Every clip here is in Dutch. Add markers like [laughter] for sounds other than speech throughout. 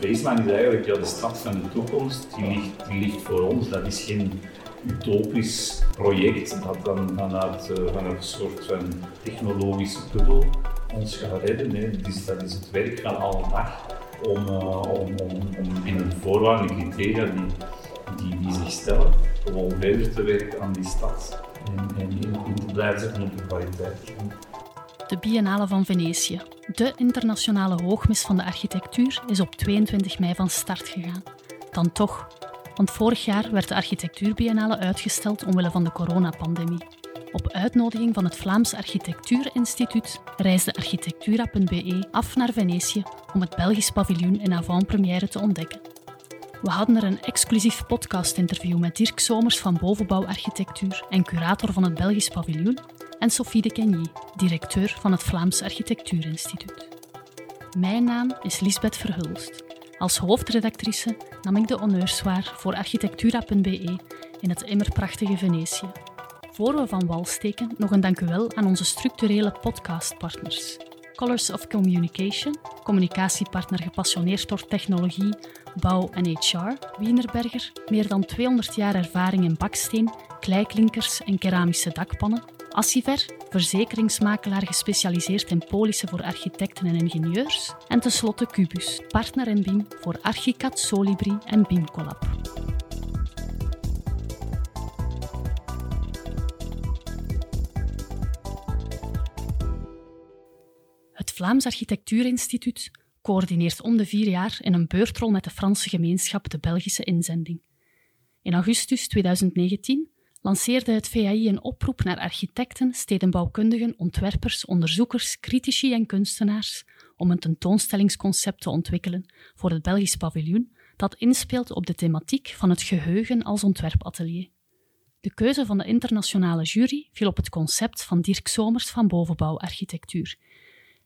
Baseline is eigenlijk ja, de stad van de toekomst, die ligt, die ligt voor ons. Dat is geen utopisch project dat dan vanuit, uh, een soort van technologische bubbel ons gaat redden. Nee, dat is het werk van alle dag om, uh, om, om, om binnen de voorwaarden en criteria die, die, die zich stellen, gewoon verder te werken aan die stad en, en in, te blijven zetten op de kwaliteit. De Biennale van Venetië, de internationale hoogmis van de architectuur, is op 22 mei van start gegaan. Dan toch, want vorig jaar werd de Architectuurbiennale uitgesteld omwille van de coronapandemie. Op uitnodiging van het Vlaams Architectuurinstituut reisde architectura.be af naar Venetië om het Belgisch paviljoen in avant-première te ontdekken. We hadden er een exclusief podcast-interview met Dirk Somers van Bovenbouw Architectuur en curator van het Belgisch paviljoen en Sophie de Kenny, directeur van het Vlaams Architectuurinstituut. Mijn naam is Lisbeth Verhulst. Als hoofdredactrice nam ik de honneurs waar voor architectura.be in het immerprachtige Venetië. Voor we van wal steken, nog een dankuwel aan onze structurele podcastpartners. Colors of Communication, communicatiepartner gepassioneerd door technologie, bouw en HR, Wienerberger, meer dan 200 jaar ervaring in baksteen, kleiklinkers en keramische dakpannen, Assiver, verzekeringsmakelaar gespecialiseerd in polissen voor architecten en ingenieurs. En tenslotte Cubus, partner in BIM voor Archicad, Solibri en BIMCollab. Het Vlaams Architectuurinstituut coördineert om de vier jaar in een beurtrol met de Franse gemeenschap de Belgische inzending. In augustus 2019 lanceerde het VAI een oproep naar architecten, stedenbouwkundigen, ontwerpers, onderzoekers, critici en kunstenaars om een tentoonstellingsconcept te ontwikkelen voor het Belgisch paviljoen dat inspeelt op de thematiek van het geheugen als ontwerpatelier. De keuze van de internationale jury viel op het concept van Dirk Somers van Bovenbouwarchitectuur,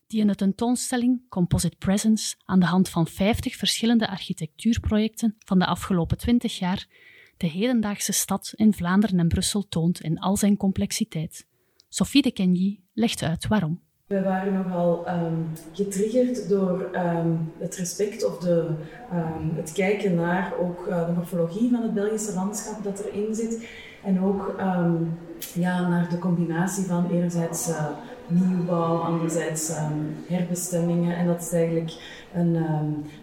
die in de tentoonstelling Composite Presence aan de hand van 50 verschillende architectuurprojecten van de afgelopen 20 jaar de hedendaagse stad in Vlaanderen en Brussel toont in al zijn complexiteit. Sophie de Kenji legt uit waarom. We waren nogal um, getriggerd door um, het respect of de, um, het kijken naar ook uh, de morfologie van het Belgische landschap dat erin zit. En ook ja, naar de combinatie van enerzijds uh, nieuwbouw, anderzijds herbestemmingen. En dat is eigenlijk een,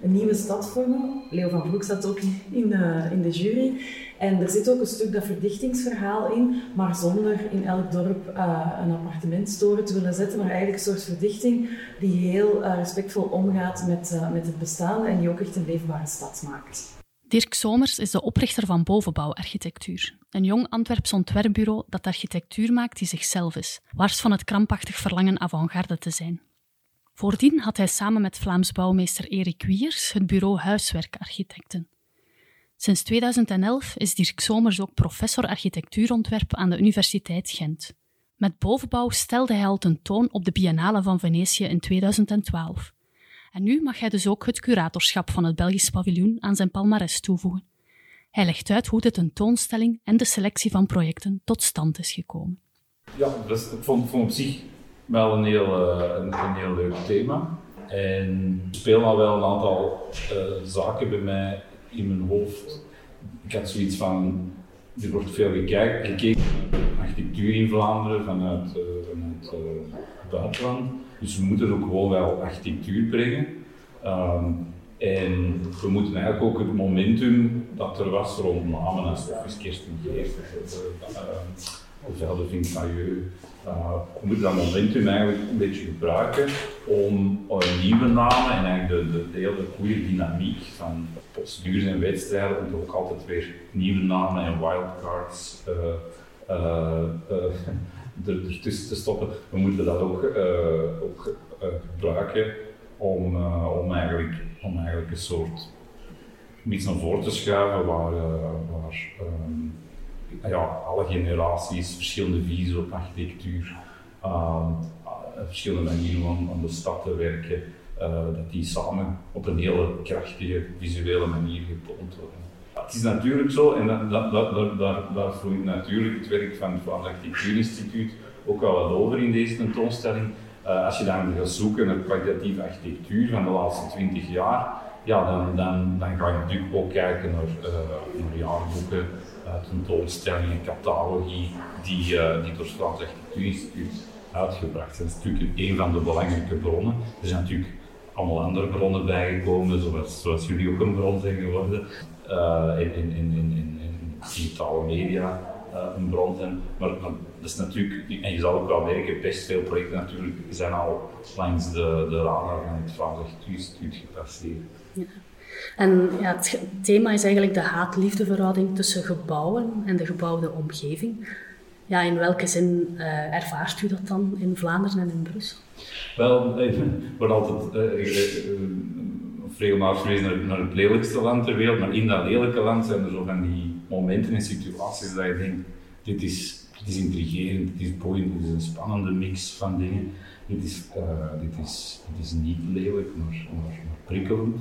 een nieuwe stad vormen. Leo van Vloek zat ook in de, in de jury. En er zit ook een stuk dat verdichtingsverhaal in, maar zonder in elk dorp uh, een appartementstoren te willen zetten, maar eigenlijk een soort verdichting die heel uh, respectvol omgaat met, uh, met het bestaande en die ook echt een leefbare stad maakt. Dirk Somers is de oprichter van Bovenbouwarchitectuur, een jong Antwerps ontwerpbureau dat architectuur maakt die zichzelf is, wars van het krampachtig verlangen avant-garde te zijn. Voordien had hij samen met Vlaams bouwmeester Erik Wiers het bureau Huiswerkarchitecten. Sinds 2011 is Dirk Somers ook professor architectuurontwerp aan de Universiteit Gent. Met bovenbouw stelde hij al tentoon op de Biennale van Venetië in 2012. En nu mag hij dus ook het curatorschap van het Belgisch paviljoen aan zijn palmares toevoegen. Hij legt uit hoe de tentoonstelling en de selectie van projecten tot stand is gekomen. Ja, dus ik vond, vond op zich wel een heel, uh, een, heel leuk thema. En er spelen al wel een aantal uh, zaken bij mij in mijn hoofd. Ik had zoiets van, er wordt veel gekeken, gekeken naar architectuur in Vlaanderen vanuit, uh, vanuit uh, het buitenland. Dus we moeten ook gewoon wel architectuur brengen. Um, en we moeten eigenlijk ook het momentum dat er was rond namen als Steffens Kirsten Geest, of Velde Vincayeux, uh, we moeten dat momentum eigenlijk een beetje gebruiken om een nieuwe namen en eigenlijk de, de, de hele goede dynamiek van procedures en wedstrijden om ook altijd weer nieuwe namen en wildcards uh, [laughs] ertussen te stoppen. We moeten dat ook, ook gebruiken om, om, eigenlijk, om eigenlijk een soort iets naar voren te schuiven waar, waar um, ja, alle generaties verschillende visies op architectuur, uh, verschillende manieren om de stad te werken, uh, dat die samen op een hele krachtige visuele manier getoond worden. Het is natuurlijk zo, en dat, dat, dat, daar, daar vloeit natuurlijk het werk van het Architectuurinstituut ook al wat over in deze tentoonstelling. Uh, als je dan gaat zoeken naar kwalitatieve architectuur van de laatste 20 jaar, ja, dan, dan, dan ga je natuurlijk ook kijken naar, uh, naar jaarboeken, tentoonstellingen, catalogie, die, uh, die door het Vlaams Architectuurinstituut uitgebracht zijn. Dat is natuurlijk een van de belangrijke bronnen. Er zijn natuurlijk allemaal andere bronnen bijgekomen, zoals, zoals jullie ook een bron zijn geworden, in, in, in, in, in digitale media een bron zijn. Maar, maar dat is natuurlijk, en je zal ook wel merken, best veel projecten natuurlijk zijn al langs de, de radar van het Vlaams Architectuurinstituut gepasseerd. En ja, het thema is eigenlijk de haat-liefdeverhouding tussen gebouwen en de gebouwde omgeving. Ja, in welke zin uh, ervaart u dat dan in Vlaanderen en in Brussel? Wel, ik word altijd uh, uh, regelmatig verwezen naar, naar, het lelijkste land ter wereld, maar in dat lelijke land zijn er zo van die momenten en situaties dat je denkt, dit is, is intrigerend, dit is boeiend, dit is een spannende mix van dingen. Dit is, dit is, dit is niet lelijk, maar, maar prikkelend.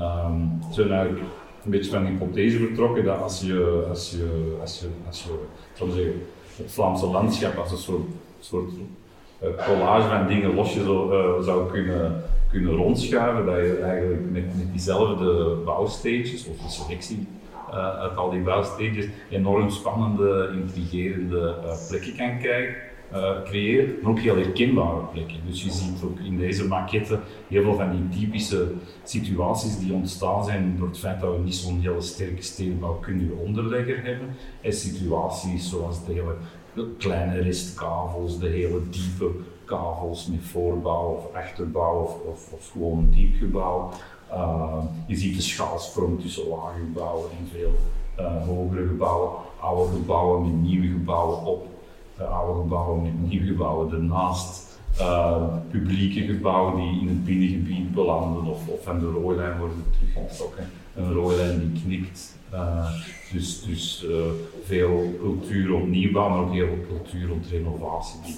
Um, zijn eigenlijk een beetje van de hypothese vertrokken dat als je, als je, als je, als je zeggen, het Vlaamse landschap als een soort, soort uh, collage van dingen losje zo, uh, zou kunnen, kunnen rondschuiven, dat je eigenlijk met, met diezelfde bouwstages of de selectie uh, uit al die bouwstages enorm spannende, intrigerende plekken kan kijken uh, creëert, maar ook heel herkenbare plekken. Dus je ziet ook in deze maquette heel veel van die typische situaties die ontstaan zijn door het feit dat we niet zo'n hele sterke stedenbouwkundige onderlegger hebben. En situaties zoals de hele kleine restkavels, de hele diepe kavels met voorbouw of achterbouw of, of, of gewoon diepgebouw. Uh, je ziet de schaalsprong tussen lage gebouwen en veel uh, hogere gebouwen, oude gebouwen met nieuwe gebouwen op oude gebouwen met nieuwe gebouwen ernaast. Uh, publieke gebouwen die in het binnengebied belanden of, of van de rooilijn worden teruggetrokken. Een rooilijn die knikt. Uh, dus dus uh, veel cultuur op nieuwbouw, maar ook heel veel cultuur rond renovatie die,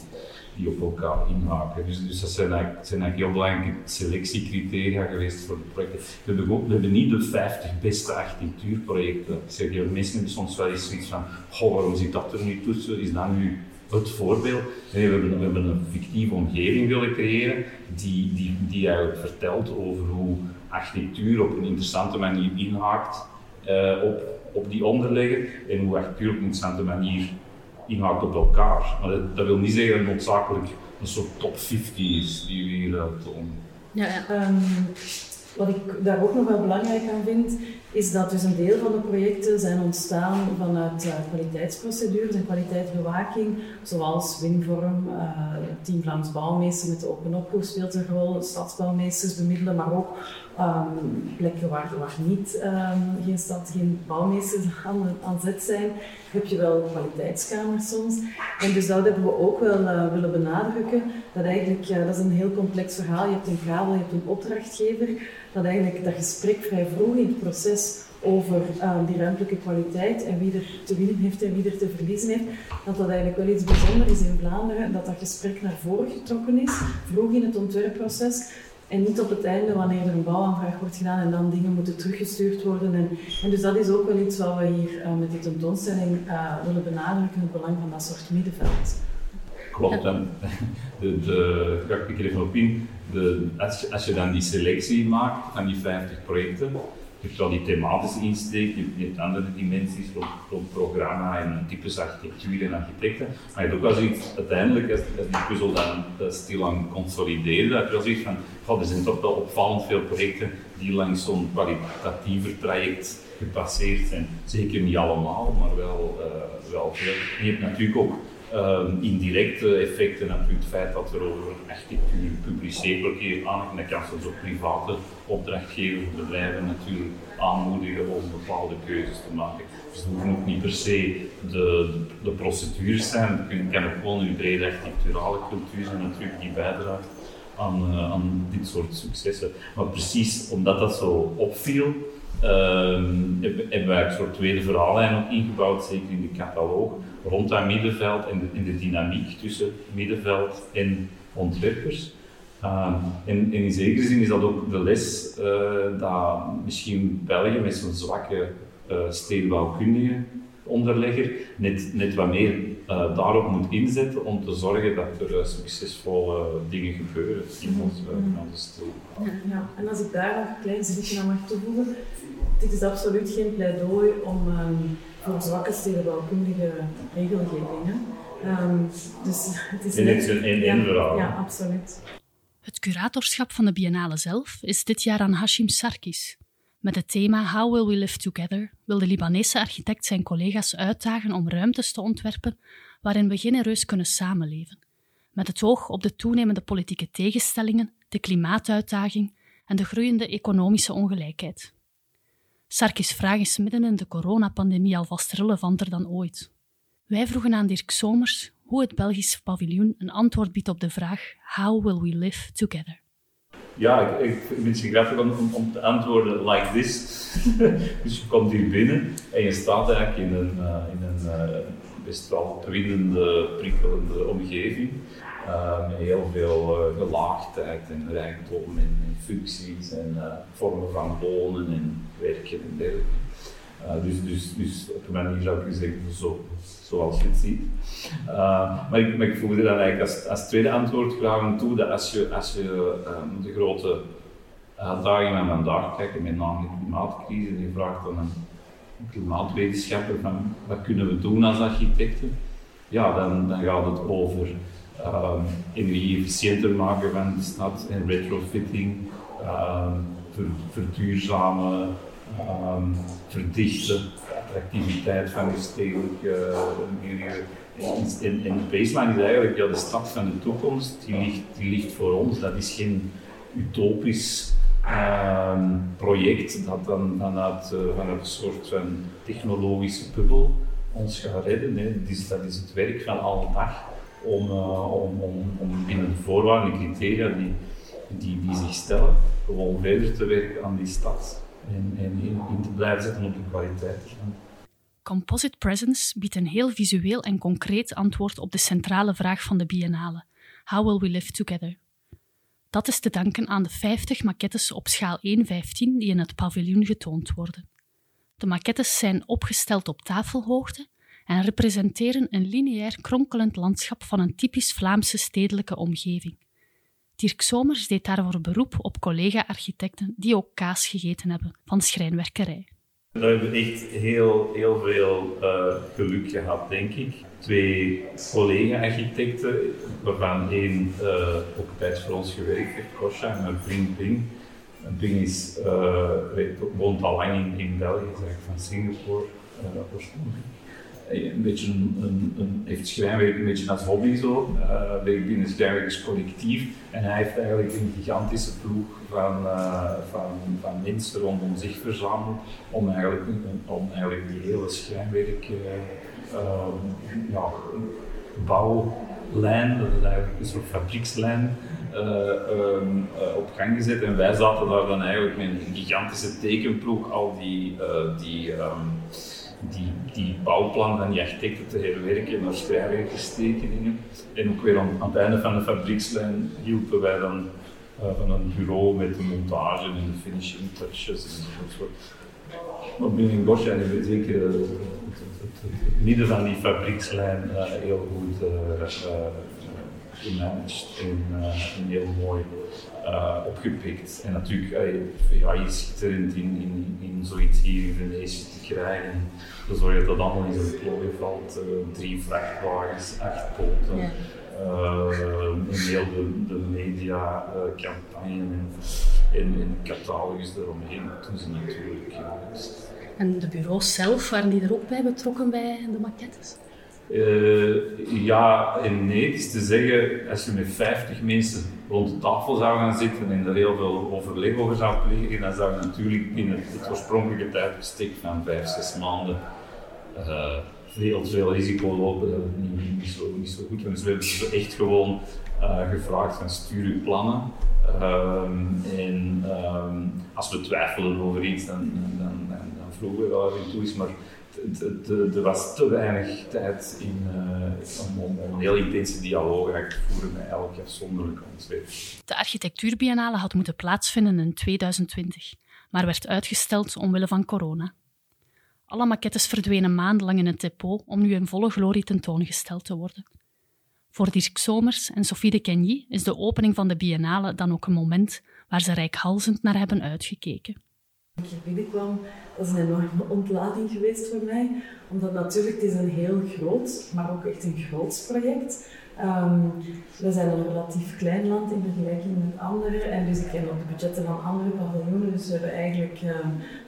die op elkaar inhaken. Dus, dus dat zijn eigenlijk, zijn eigenlijk heel belangrijke selectiecriteria geweest voor de projecten. We hebben, ook, we hebben niet de 50 beste architectuurprojecten. Ik zeg, mensen hebben soms wel eens zoiets van, goh, waarom zit dat er nu tussen? Is dat nu het voorbeeld. we, hebben, een fictieve omgeving willen creëren die, die, die eigenlijk vertelt over hoe architectuur op een interessante manier inhaakt uh, op, op die onderlegger en hoe architectuur op een interessante manier inhaakt op elkaar. Maar dat, wil niet zeggen dat het noodzakelijk een soort top 50 is die we hier tonen. Ja, ja. Um, wat ik daar ook nog wel belangrijk aan vind, is dat dus een deel van de projecten zijn ontstaan vanuit uh, kwaliteitsprocedures en kwaliteitsbewaking, zoals Winvorm, uh, Team Vlaams Bouwmeester met de Open Opgroep speelt een rol, stadsbouwmeesters bemiddelen, maar ook um, plekken waar, niet um, geen stad, geen bouwmeesters aan, aan zet zijn, heb je wel kwaliteitskamers soms. En dus dat hebben we ook wel uh, willen benadrukken, dat eigenlijk, uh, dat is een heel complex verhaal, je hebt een kabel, je hebt een opdrachtgever, dat eigenlijk dat gesprek vrij vroeg in het proces over uh, die ruimtelijke kwaliteit en wie er te winnen heeft en wie er te verliezen heeft, dat dat eigenlijk wel iets bijzonders is in Vlaanderen, dat dat gesprek naar voren getrokken is, vroeg in het ontwerpproces, en niet op het einde wanneer er een bouwaanvraag wordt gedaan en dan dingen moeten teruggestuurd worden. En, en dus dat is ook wel iets wat we hier uh, met die tentoonstelling uh, willen benadrukken, het belang van dat soort middenveld. Klopt, en de, de, ga ik even op in. De, als, als je dan die selectie maakt van die 50 projecten, je hebt wel die thematische insteek, je hebt andere dimensies rond, programma en types architectuur en architecten. Maar je hebt ook wel zoiets, uiteindelijk, als, als die puzzel dan stilaan consolideert, dat je wel zoiets van, god, er zijn toch wel opvallend veel projecten die langs zo'n kwalitatiever traject gepasseerd zijn. Zeker niet allemaal, maar wel, uh, wel veel. Je hebt natuurlijk ook um, indirecte effecten, natuurlijk het feit dat er over architectuur gepubliceerd wordt hier aan, en dat kan soms ook private opdrachtgevers, bedrijven natuurlijk aanmoedigen om bepaalde keuzes te maken. Dus het hoeven ook niet per se de, de, procedures zijn, het kan ook gewoon een brede architecturale cultuur zijn natuurlijk die bijdraagt aan, uh, aan dit soort successen. Maar precies omdat dat zo opviel, uh, hebben wij een soort tweede verhaallijn ook ingebouwd, zeker in de catalogus rond dat middenveld en de, in de dynamiek tussen middenveld en ontwerpers. Uh, en, in zekere zin is dat ook de les uh, dat misschien België met zo'n zwakke uh, stedenbouwkundige onderlegger net, net wat meer uh, daarop moet inzetten om te zorgen dat er succesvolle dingen gebeuren in in onze Ja, ja, en als ik daar nog een klein zinnetje aan mag toevoegen, dit is absoluut geen pleidooi om um, voor zwakke stedenbouwkundige regelgeving. Um, dus het is net, een in ja, ja, absoluut. Het curatorschap van de biennale zelf is dit jaar aan Hashim Sarkis. Met het thema How Will We Live Together wil de Libanese architect zijn collega's uitdagen om ruimtes te ontwerpen waarin we genereus kunnen samenleven, met het oog op de toenemende politieke tegenstellingen, de klimaatuitdaging en de groeiende economische ongelijkheid. Sarkis' vraag is midden in de coronapandemie alvast relevanter dan ooit. Wij vroegen aan Dirk Somers hoe het Belgische paviljoen een antwoord biedt op de vraag How will we live together? Ja, ik, ik vind het grappig om, om te antwoorden like this. [laughs] dus je komt hier binnen en je staat eigenlijk in een, uh, in een uh, best wel opwindende, prikkelende omgeving. Uh, met heel veel gelaagdheid en rijkdom en, functies en vormen van wonen en werken en dergelijke. dus, dus, dus op een manier zou ik zeggen, zo, zoals je het ziet. Uh, maar, ik, maar ik dan eigenlijk als, tweede antwoord graag aan toe dat als je, als je de grote uitdagingen van vandaag kijkt, met name de klimaatcrisis, en je vraagt dan een, klimaatwetenschapper van wat kunnen we doen als architecten, ja, dan, dan gaat het over um, energie efficiënter maken van de stad en retrofitting, um, ver, verduurzamen, um, verdichten, attractiviteit van je stedelijk milieu. En, en, de baseline is eigenlijk ja, de stad van de toekomst, die ligt, die ligt voor ons. Dat is geen utopisch project dat dan vanuit, uh, vanuit een soort van technologische bubbel ons gaat redden. Dat, is, dat is het werk van alle dag om, uh, om, om, om binnen de voorwaarden, de criteria die, die, die zich stellen, gewoon verder te werken aan die stad en, en in, in te blijven zetten op de kwaliteit. Composite Presence biedt een heel visueel en concreet antwoord op de centrale vraag van de biennale: How will we live together? Dat is te danken aan de 50 maquettes op schaal 1-15 die in het paviljoen getoond worden. De maquettes zijn opgesteld op tafelhoogte en representeren een lineair kronkelend landschap van een typisch Vlaamse stedelijke omgeving. Dirk Somers deed daarvoor beroep op collega-architecten die ook kaas gegeten hebben van schrijnwerkerij. We hebben echt heel, heel veel uh, geluk gehad, denk ik. Twee collega-architecten, waarvan één uh, ook tijd voor ons gewerkt heeft, Kosha, mijn vriend Bing. Bing is, uh, woont al lang in, in België, is eigenlijk van Singapore oorspronkelijk. Een beetje een, een, een, heeft schrijnwerk een beetje als hobby zo. Uh, binnen schrijnwerkerscollectief. En hij heeft eigenlijk een gigantische ploeg van, van, van mensen rondom zich verzameld om eigenlijk, om eigenlijk die hele schrijnwerk ja, bouwlijn, dat is eigenlijk een soort fabriekslijn, um, op gang gezet. En wij zaten daar dan eigenlijk met een gigantische tekenploeg al die, die um, die, die bouwplan van die architecten te herwerken naar schrijverstekeningen. En ook weer aan, aan, het einde van de fabriekslijn hielpen wij dan van een bureau met de montage en de finishing touches enzovoort. Maar binnen Bosch hebben we zeker uh, het, het, het, midden van die fabriekslijn uh, heel goed gemanaged en, en heel mooi uh, opgepikt. En natuurlijk, uh, ja, je schitterend in, in, in zoiets hier in Venetië te krijgen. Dan zorg je dat allemaal in zo'n plooi valt. Uh, drie vrachtwagens, acht poten. Ja. en heel de, de mediacampagne en, en, en catalogus eromheen doen ze natuurlijk. En de bureaus zelf, waren die er ook bij betrokken bij de maquettes? Uh, ja en nee. Het is te zeggen, als je met 50 mensen rond de tafel zou gaan zitten en er heel veel overleg over zou plegen, dan zou je natuurlijk in het, oorspronkelijke tijdbestek van 5, 6 maanden uh, veel te veel risico lopen. Dat is niet, niet, zo, niet zo goed. Dus we hebben ze echt gewoon uh, gevraagd van stuur uw plannen. Um, en um, als we twijfelen over iets, dan, dan, dan, dan vroegen we wel even toe. Maar er was te weinig tijd in, uh, om, een heel intense dialoog te voeren met elk afzonderlijke ontwerp. De architectuurbiennale had moeten plaatsvinden in 2020, maar werd uitgesteld omwille van corona. Alle maquettes verdwenen maandenlang in het depot om nu in volle glorie tentoongesteld te worden. Voor Dirk Somers en Sophie de Kenny is de opening van de biennale dan ook een moment waar ze rijkhalzend naar hebben uitgekeken. Toen ik hier binnenkwam, dat is een enorme ontlading geweest voor mij. Omdat natuurlijk, het is een heel groot, maar ook echt een groot project. Um, we zijn een relatief klein land in vergelijking met anderen en dus ik ken ook de budgetten van andere paviljoenen. Dus we hebben eigenlijk, uh,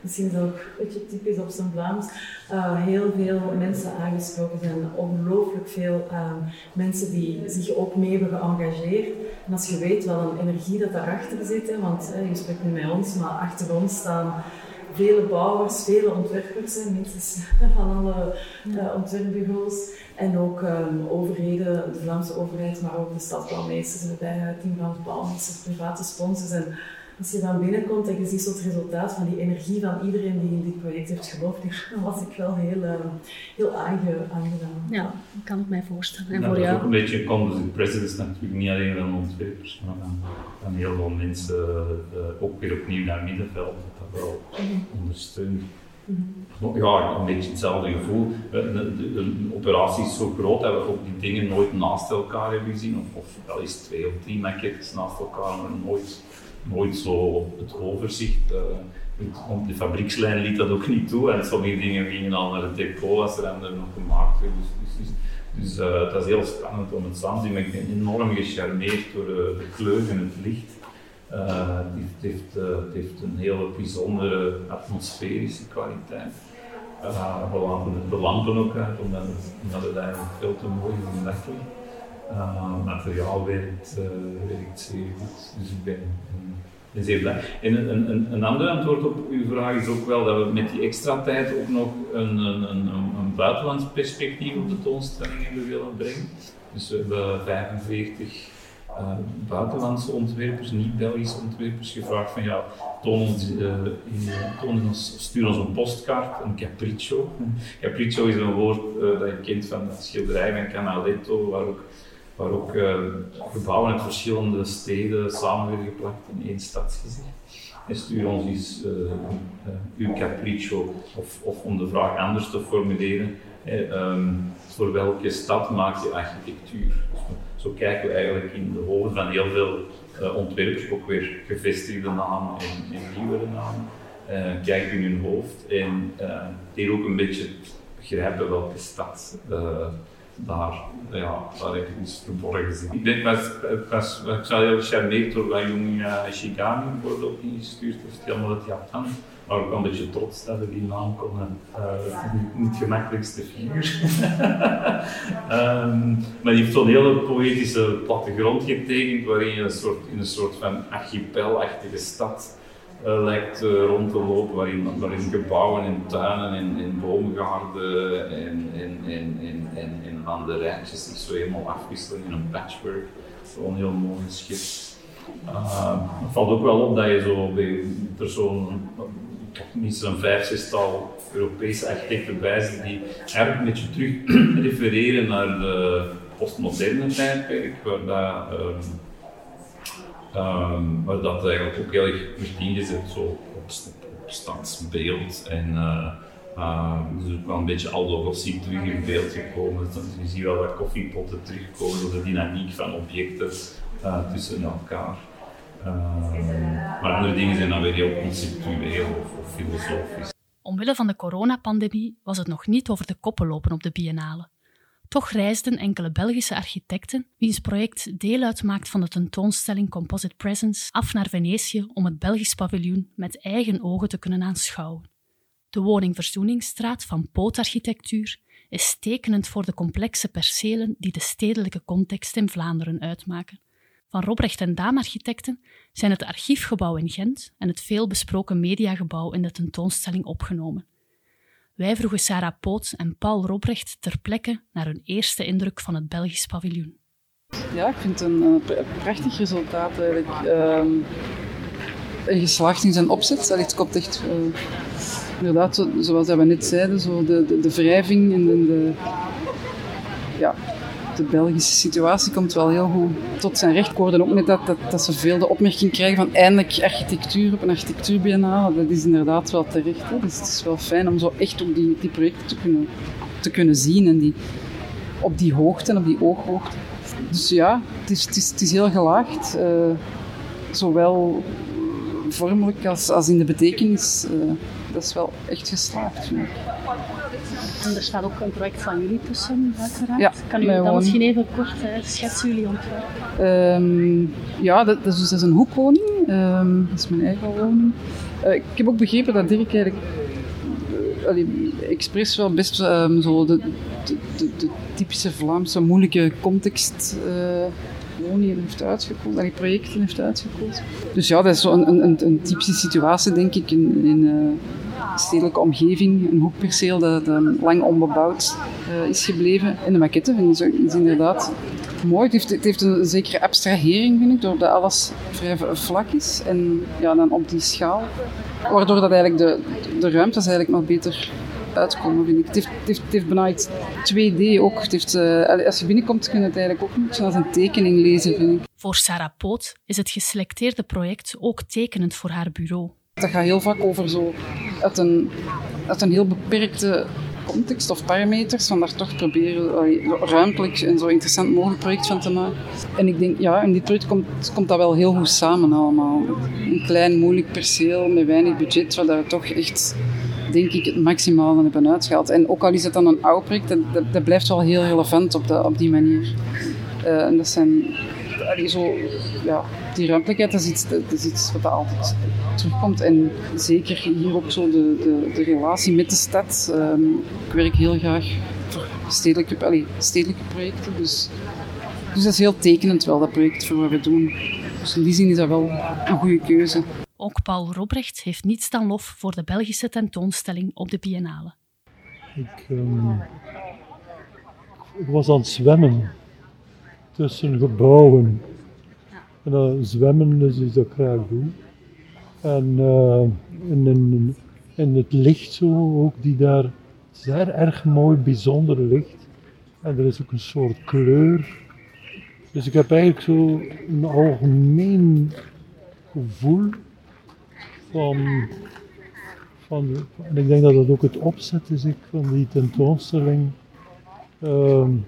misschien is ook een beetje typisch op zijn Vlaams, uh, heel veel mensen aangesproken. Er zijn ongelooflijk veel uh, mensen die zich ook mee hebben geëngageerd. En als je weet wat een energie dat daarachter zit, hè, want je spreekt nu met ons, maar achter ons staan vele bouwers, vele ontwerpers, mensen [laughs] van alle uh, ontwerpbureaus. En ook um, overheden, de Vlaamse overheid, maar ook de stadbouwmeesters erbij, team van bouwmeesters, private sponsors. En als je dan binnenkomt en je ziet zo het resultaat van die energie van iedereen die in dit project heeft geloofd, dan was ik wel heel, uh, heel aange, aangedaan. Ja, dat kan ik mij voorstellen. En nou, voor jou? ook een beetje composite president natuurlijk niet alleen van ontwerpers, maar van, van heel veel mensen uh, ook weer opnieuw naar middenveld dat wel mm ondersteunen. Mhm. Ja, een beetje hetzelfde gevoel. De, de, de, operatie is zo groot dat we ook die dingen nooit naast elkaar hebben gezien. Of, of wel eens twee of drie maquettes naast elkaar, maar nooit, nooit zo het overzicht. Uh, de fabriekslijn liet dat ook niet toe en sommige dingen gingen al naar het depot als er andere nog gemaakt werden. Dus, dus, dus, dus uh, het was heel spannend om het samen te zien, maar ik ben enorm gecharmeerd door uh, de kleur en het licht. Uh, het, heeft, een hele bijzondere atmosferische kwaliteit. We laten de lampen ook uit, omdat het, omdat het eigenlijk veel te mooi is om weg Het materiaal werkt, werkt zeer goed, dus ik ben zeer blij. En een, een, een, ander antwoord op uw vraag is ook wel dat we met die extra tijd ook nog een, een, een, een buitenlands perspectief op de toonstelling hebben willen brengen. Dus we hebben 45 uh, buitenlandse ontwerpers, niet-Belgische ontwerpers, gevraagd van ja, ons, in, toon ons, stuur ons een postkaart, een capriccio. [laughs] Capriccio is een woord dat je kent van het schilderij van Canaletto, waar ook, waar ook gebouwen uit verschillende steden samen werden geplakt in één stadsgezicht. En stuur ons eens uw capriccio, of, of om de vraag anders te formuleren, um, voor welke stad maak je architectuur? zo kijken we eigenlijk in de hoofden van heel veel uh, ontwerpers, ook weer gevestigde namen en, en nieuwere namen, uh, kijken in hun hoofd en uh, ook een beetje begrijpen welke stad daar, ja, daar is verborgen zit. Ik denk, was, was, ik zou heel gecharmeerd door wat jong uh, Shigami bijvoorbeeld ook ingestuurd heeft, helemaal het Japan maar ook een beetje trots dat we die naam konden. Uh, niet, niet het gemakkelijkste figuur. [laughs] um, maar die heeft zo'n hele poëtische plattegrond getekend, waarin je een soort, in een soort van archipelachtige stad lijkt uh, rond te lopen, waarin, gebouwen en tuinen en, en boomgaarden en, en, en, en, landerijtjes zich zo helemaal afwisselen in een patchwork. Zo'n heel mooi schets. Uh, het valt ook wel op dat je zo er zo'n niet zo'n vijf, zestal Europese architecten bij zijn die eigenlijk een beetje terug [clears throat] refereren naar de postmoderne tijdperk, dat, um, um, waar dat eigenlijk ook heel erg wordt ingezet op, op standsbeeld en uh, uh, is ook wel een beetje Aldo Rossi terug in beeld gekomen. Dus je ziet wel wat koffiepotten terugkomen, de dynamiek van objecten uh, tussen elkaar. Uh, maar andere dingen zijn dan weer heel conceptueel of, of filosofisch. Omwille van de coronapandemie was het nog niet over de koppen lopen op de biennale. Toch reisden enkele Belgische architecten, wiens project deel uitmaakt van de tentoonstelling Composite Presence, af naar Venetië om het Belgisch paviljoen met eigen ogen te kunnen aanschouwen. De woning Verzoeningsstraat van Pootarchitectuur is tekenend voor de complexe percelen die de stedelijke context in Vlaanderen uitmaken van Robrecht en Daamarchitecten zijn het archiefgebouw in Gent en het veelbesproken mediagebouw in de tentoonstelling opgenomen. Wij vroegen Sarah Poot en Paul Robrecht ter plekke naar hun eerste indruk van het Belgisch paviljoen. Ja, ik vind het een, prachtig resultaat eigenlijk. Geslaagd in zijn opzet. het komt echt, uh, inderdaad, zoals we net zeiden, zo de, de, de wrijving en de ja, de Belgische situatie komt wel heel goed tot zijn recht. Ik ook net dat, dat, dat ze veel de opmerking krijgen van eindelijk architectuur op een architectuurbiennale. Dat is inderdaad wel terecht. Hè. Dus het is wel fijn om zo echt op die, die projecten te kunnen, te kunnen zien en die, op die hoogte op die ooghoogte. Dus ja, het is, het is, het is heel gelaagd. Uh, zowel vormelijk als, als in de betekenis. Uh, dat is wel echt geslaagd. En er staat ook een project van jullie tussen, uiteraard. Ja, kan u dat misschien even kort uh, schetsen, jullie ontwerp? Um, ja, dat, dat, is, dat is een hoekwoning. Um, dat is mijn eigen woning. Uh, ik heb ook begrepen dat Dirk eigenlijk allee, expres wel best um, zo de, de, de, de, typische Vlaamse moeilijke context uh, woningen heeft uitgekozen, die projecten heeft uitgekozen. Dus ja, dat is zo een, een, een typische situatie, denk ik, in, in uh, stedelijke omgeving. Een hoekperceel dat, dat lang onbebouwd uh, is gebleven. En de maquette vind ik, is inderdaad mooi. Het heeft, een zekere abstrahering, vind ik, doordat alles vrij vlak is. En ja, dan op die schaal. Waardoor dat eigenlijk de, de ruimtes eigenlijk nog beter uitkomen, vind ik. Het heeft, het heeft, bijna iets 2D ook. Het heeft, uh, als je binnenkomt, kun je het eigenlijk ook een als een tekening lezen, vind ik. Voor Sarah Poot is het geselecteerde project ook tekenend voor haar bureau. Dat gaat heel vaak over zo uit een, uit een heel beperkte context of parameters, van daar toch proberen ruimtelijk een zo interessant mogelijk project van te maken. En ik denk, ja, in dit project komt, komt dat wel heel goed samen allemaal. Een klein, moeilijk perceel met weinig budget, waar we toch echt denk ik, het maximaal van hebben uitgehaald. En ook al is het dan een oud project, dat, blijft wel heel relevant op, de, op die manier. Uh, en dat zijn, zo, ja, die ruimtelijkheid, is iets, dat is iets wat altijd terugkomt. En zeker hier ook zo de, de, de relatie met de stad. Um, ik werk heel graag voor stedelijke, allee, stedelijke projecten, dus, dus dat is heel tekenend wel, dat project voor wat we doen. Dus in die zin is dat wel een goede keuze. Ook Paul Robrecht heeft niets dan lof voor de Belgische tentoonstelling op de Biennale. Ik, um, ik was aan het zwemmen tussen gebouwen. En dat zwemmen is iets dat graag doe. En, uh, en in, in, het licht zo ook, die daar zeer erg mooi, bijzonder licht. En er is ook een soort kleur. Dus ik heb eigenlijk zo een algemeen gevoel van, van, ik denk dat dat ook het opzet is ik, van die tentoonstelling. Um,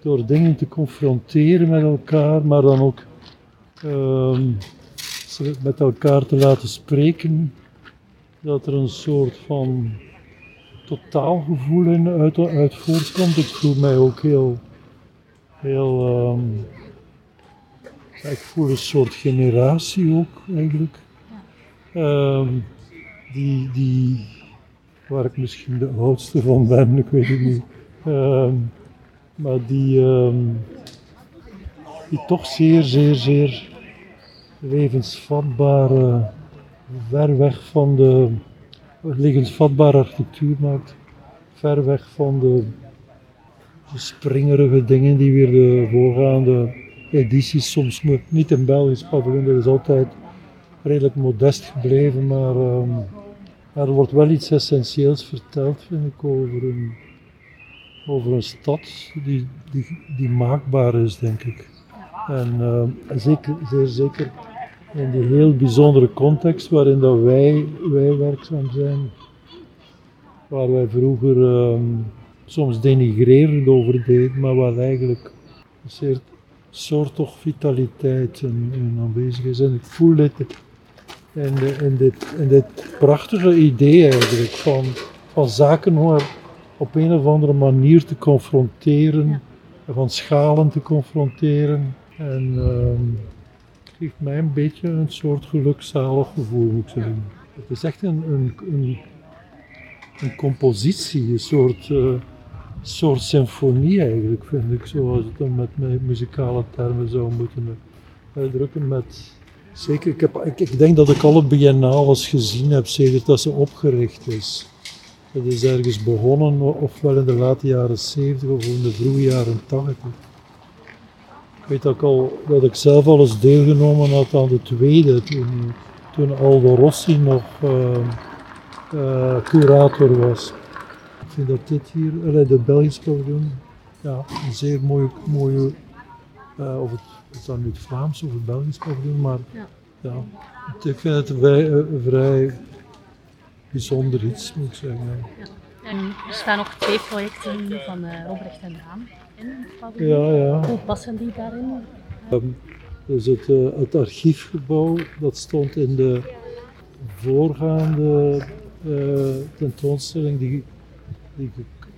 door dingen te confronteren met elkaar, maar dan ook um, met elkaar te laten spreken. Dat er een soort van totaalgevoel in uit, uit voortkomt. Ik voel mij ook heel, heel um, ik voel een soort generatie ook eigenlijk. Um, die, die, waar ik misschien de oudste van ben, ik weet het niet. Um, maar die, um, die toch zeer, zeer, zeer levensvatbare, ver weg van de levensvatbare architectuur maakt. Ver weg van de, springerige dingen die weer de voorgaande edities soms niet in Belgisch paviljoen, dat is altijd redelijk modest gebleven, maar um, er wordt wel iets essentieels verteld, vind ik, over een, over een stad die, die, die maakbaar is, denk ik. En uh, zeker, zeer zeker in die heel bijzondere context waarin dat wij, wij werkzaam zijn, waar wij vroeger um, soms denigrerend over deden, maar waar eigenlijk een soort, soort toch vitaliteit in, in aanwezig is. En ik voel dit en, en, dit, en dit prachtige idee eigenlijk van, van zaken maar op een of andere manier te confronteren, van schalen te confronteren. En uh, geeft mij een beetje een soort gelukzalig gevoel, moet ik zeggen. Het is echt een, een, een, een compositie, een soort, uh, soort symfonie eigenlijk, vind ik, zoals het dan met, met muzikale termen zou moeten uitdrukken. Met, Zeker, ik, heb, ik, ik, denk dat ik alle biennales gezien heb sinds dat ze opgericht is. Het is ergens begonnen, ofwel in de late jaren 70 of in de vroege jaren 80. Ik weet ook al dat ik zelf al eens deelgenomen had aan de tweede, toen, toen Aldo Rossi nog uh, uh, curator was. Ik vind dat dit hier, de Belgische paviljoen, ja, een zeer mooie, mooie uh, of het is dan nu het Vlaams of het Belgisch paviljoen, maar ja. ja. ik vind het vrij, bijzonder iets, moet ik zeggen. Ja. En er staan nog twee projecten van uh, Robrecht en Daan in. Ja, ja. Hoe passen die daarin? Um, dus het, uh, het archiefgebouw, dat stond in de voorgaande uh, tentoonstelling die, die,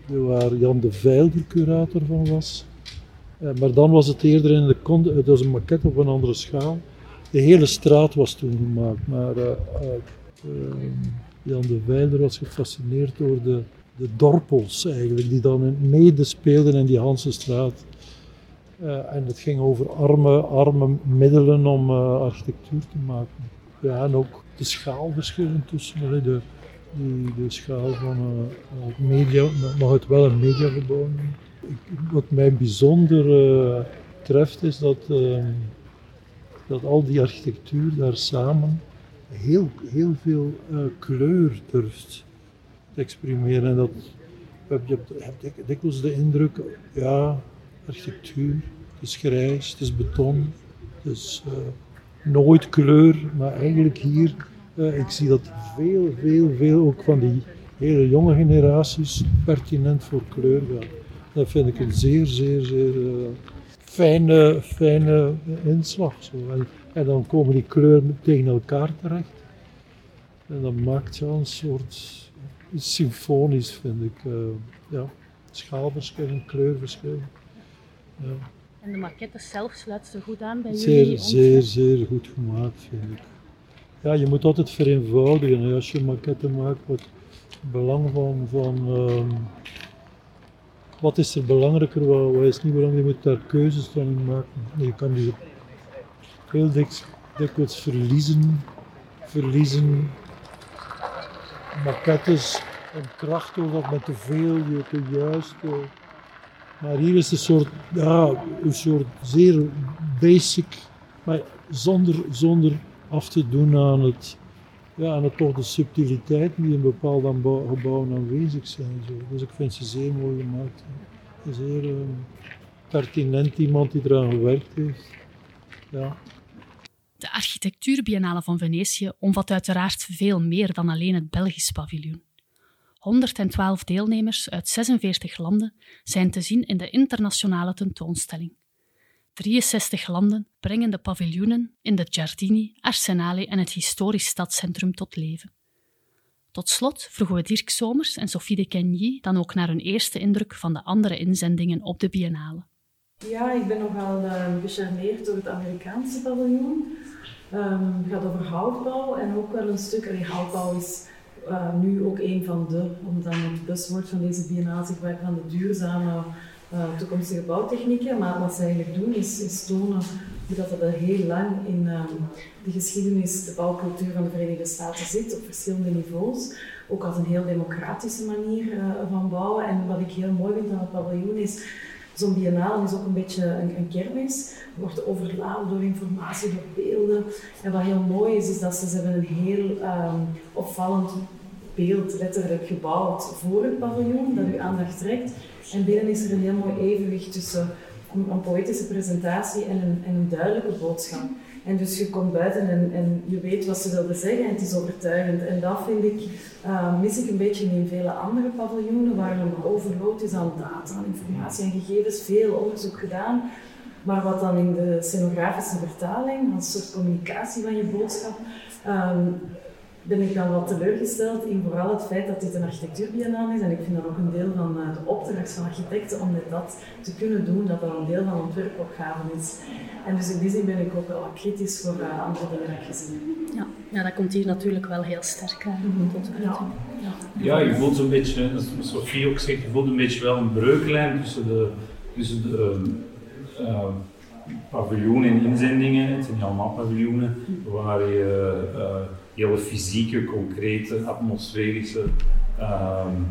waar Jan de Veil de curator van was. Maar dan was het eerder in de het was een maquette op een andere schaal. De hele straat was toen gemaakt, maar uh, Jan de Veil was gefascineerd door de, de dorpels eigenlijk, die dan medespeelden in die Hansenstraat. Uh, en het ging over arme, arme middelen om uh, architectuur te maken. En ook de schaalverschillen tussen de, die, de schaal van uh, media, mag het wel een mediagebouw. Wat mij bijzonder treft is dat, ehm, dat al die architectuur daar samen heel, heel veel kleur durft te exprimeren. En dat, je hebt dikwijls de indruk, ja, architectuur, het is grijs, het is beton, het is uh, nooit kleur, maar eigenlijk hier, uh, ik zie dat veel, veel, veel ook van die hele jonge generaties pertinent voor kleur gaan. Dat vind ik een zeer, zeer, zeer fijne, fijne inslag. Zo. En, dan komen die kleuren tegen elkaar terecht. En dat maakt een soort symfonisch, vind ik. ja, schaalverschillen, kleurverschillen. Ja. En de maquette zelf sluit ze goed aan bij zeer, jullie? Zeer, zeer goed gemaakt, vind ik. Ja, je moet altijd vereenvoudigen. Als je maquette maakt, wat belang van, van um, wat is er belangrijker, wat, wat, is niet belangrijk, je moet daar keuzes van maken. Je kan die heel dikwijls verliezen, verliezen maquettes en kracht dat met te veel, je te juist. Maar hier is een soort, ja, een soort zeer basic, maar zonder, zonder af te doen aan het, ja, aan het toch de subtiliteiten die in bepaalde gebouwen aanwezig zijn. Zo. Dus ik vind ze zeer mooi gemaakt. Zeer uh, pertinent iemand die eraan gewerkt heeft. Ja. De architectuurbiennale van Venetië omvat uiteraard veel meer dan alleen het Belgisch paviljoen. 112 deelnemers uit 46 landen zijn te zien in de internationale tentoonstelling. 63 landen brengen de paviljoenen in de Giardini, Arsenale en het historisch stadscentrum tot leven. Tot slot vroegen we Dirk Somers en Sophie de Kenyi dan ook naar hun eerste indruk van de andere inzendingen op de biennale. Ja, ik ben nogal uh, gecharmeerd door het Amerikaanse paviljoen. Um, het gaat over houtbouw en ook wel een stuk, allee, houtbouw is uh, nu ook een van de, omdat het buzzword van deze biennale zich van de duurzame uh, toekomstige bouwtechnieken. Maar wat ze eigenlijk doen is, is tonen dat er heel lang in um, de geschiedenis, de bouwcultuur van de Verenigde Staten zit, op verschillende niveaus. Ook als een heel democratische manier van bouwen. En wat ik heel mooi vind aan het paviljoen is Zo'n biennale is ook een beetje een, een kermis. Wordt overladen door informatie, door beelden. En wat heel mooi is, is dat ze, ze hebben een heel um, opvallend beeld letterlijk gebouwd voor het paviljoen, dat uw aandacht trekt. En binnen is er een heel mooi evenwicht tussen een, een poëtische presentatie en een, en een duidelijke boodschap. En dus je komt buiten en, en je weet wat ze wilden zeggen en het is overtuigend. En dat vind ik, uh, mis ik een beetje in vele andere paviljoenen, waar een overload is aan data, aan informatie en gegevens, veel onderzoek gedaan. Maar wat dan in de scenografische vertaling, als soort communicatie van je boodschap, um, ben ik dan wat teleurgesteld in vooral het feit dat dit een architectuurbiennale is. En ik vind dat ook een deel van eh, de opdracht van architecten om net dat te kunnen doen, dat dat een deel van ontwerpopgaven is. En dus in die zin ben ik ook wel wat kritisch voor uh, andere dingen gezien. Ja. ja, dat komt hier natuurlijk wel heel sterk uh, tot uiting. Ja. Ja. ja, je voelt zo'n beetje, zoals Sofie ook zegt, je voelt een beetje wel een breuklijn tussen de, tussen de uh, paviljoen en inzendingen. Het zijn niet allemaal paviljoenen, waar je hele fysieke, concrete, atmosferische um,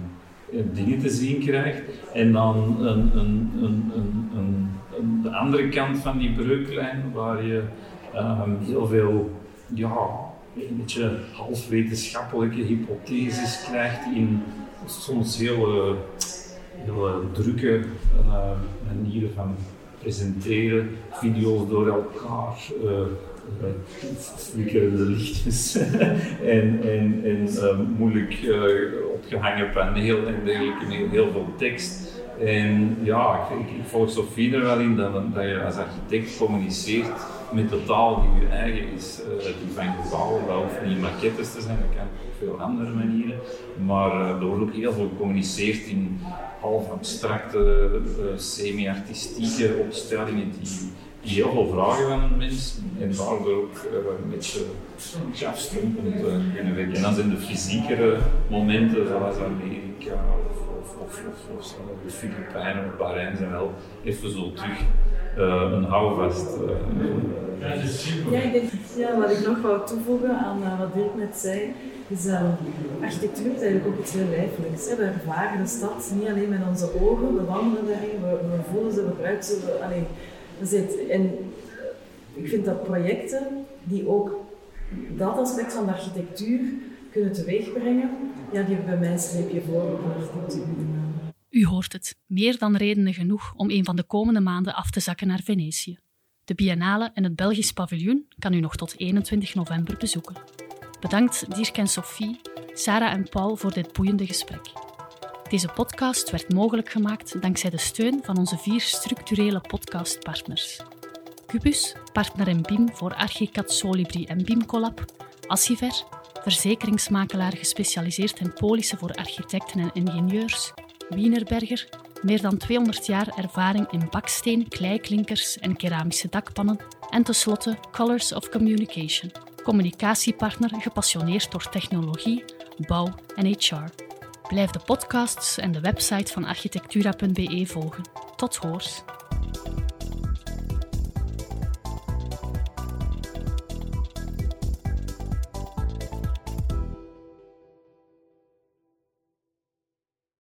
dingen te zien krijgt. En dan een, een, een, een, de andere kant van die breuklijn, waar je um, heel veel, ja, een beetje half wetenschappelijke hypotheses krijgt in soms heel hele drukke uh, manieren van presenteren, video's door elkaar, uh, flikkerende lichtjes [laughs] en, en, en moeilijk opgehangen paneel en dergelijke, heel veel tekst. En ja, ik, ik, volg Sofie er wel in dat, je als architect communiceert met de taal die je eigen is. Uh, die van gebouwen, dat hoeft niet maquettes te zijn, dat kan op veel andere manieren. Maar uh, er wordt ook heel veel gecommuniceerd in half abstracte, semi-artistieke opstellingen die heel veel vragen van een mens en daardoor ook een beetje, een beetje afstompend kunnen werken. En dan zijn de fysiekere momenten, zoals Amerika of, of, of de Filipijnen of Bahrein zijn wel even zo terug uh, een houvast. Uh. Ja, ik denk, ja, wat ik nog wou toevoegen aan uh, wat Dirk net zei, is uh, architectuur is eigenlijk ook iets heel lijfelijks. Hè. We ervaren de stad niet alleen met onze ogen, we wandelen daarin, we, we voelen ze, we ruiken ze. Allee, zit, en ik vind dat projecten die ook dat aspect van de architectuur kunnen teweegbrengen, ja, die hebben bij mij een streepje voor op architectuur. U hoort het, meer dan redenen genoeg om een van de komende maanden af te zakken naar Venetië. De Biennale en het Belgisch paviljoen kan u nog tot 21 november bezoeken. Bedankt Dirk en Sophie, Sarah en Paul voor dit boeiende gesprek. Deze podcast werd mogelijk gemaakt dankzij de steun van onze vier structurele podcastpartners. Cubus, partner in BIM voor Archicad Solibri en BIM Collab, Assiver, verzekeringsmakelaar gespecialiseerd in polissen voor architecten en ingenieurs, Wienerberger, meer dan 200 jaar ervaring in baksteen, kleiklinkers en keramische dakpannen en tenslotte Colors of Communication, communicatiepartner gepassioneerd door technologie, bouw en HR. Blijf de podcasts en de website van architectura.be volgen. Tot hoors!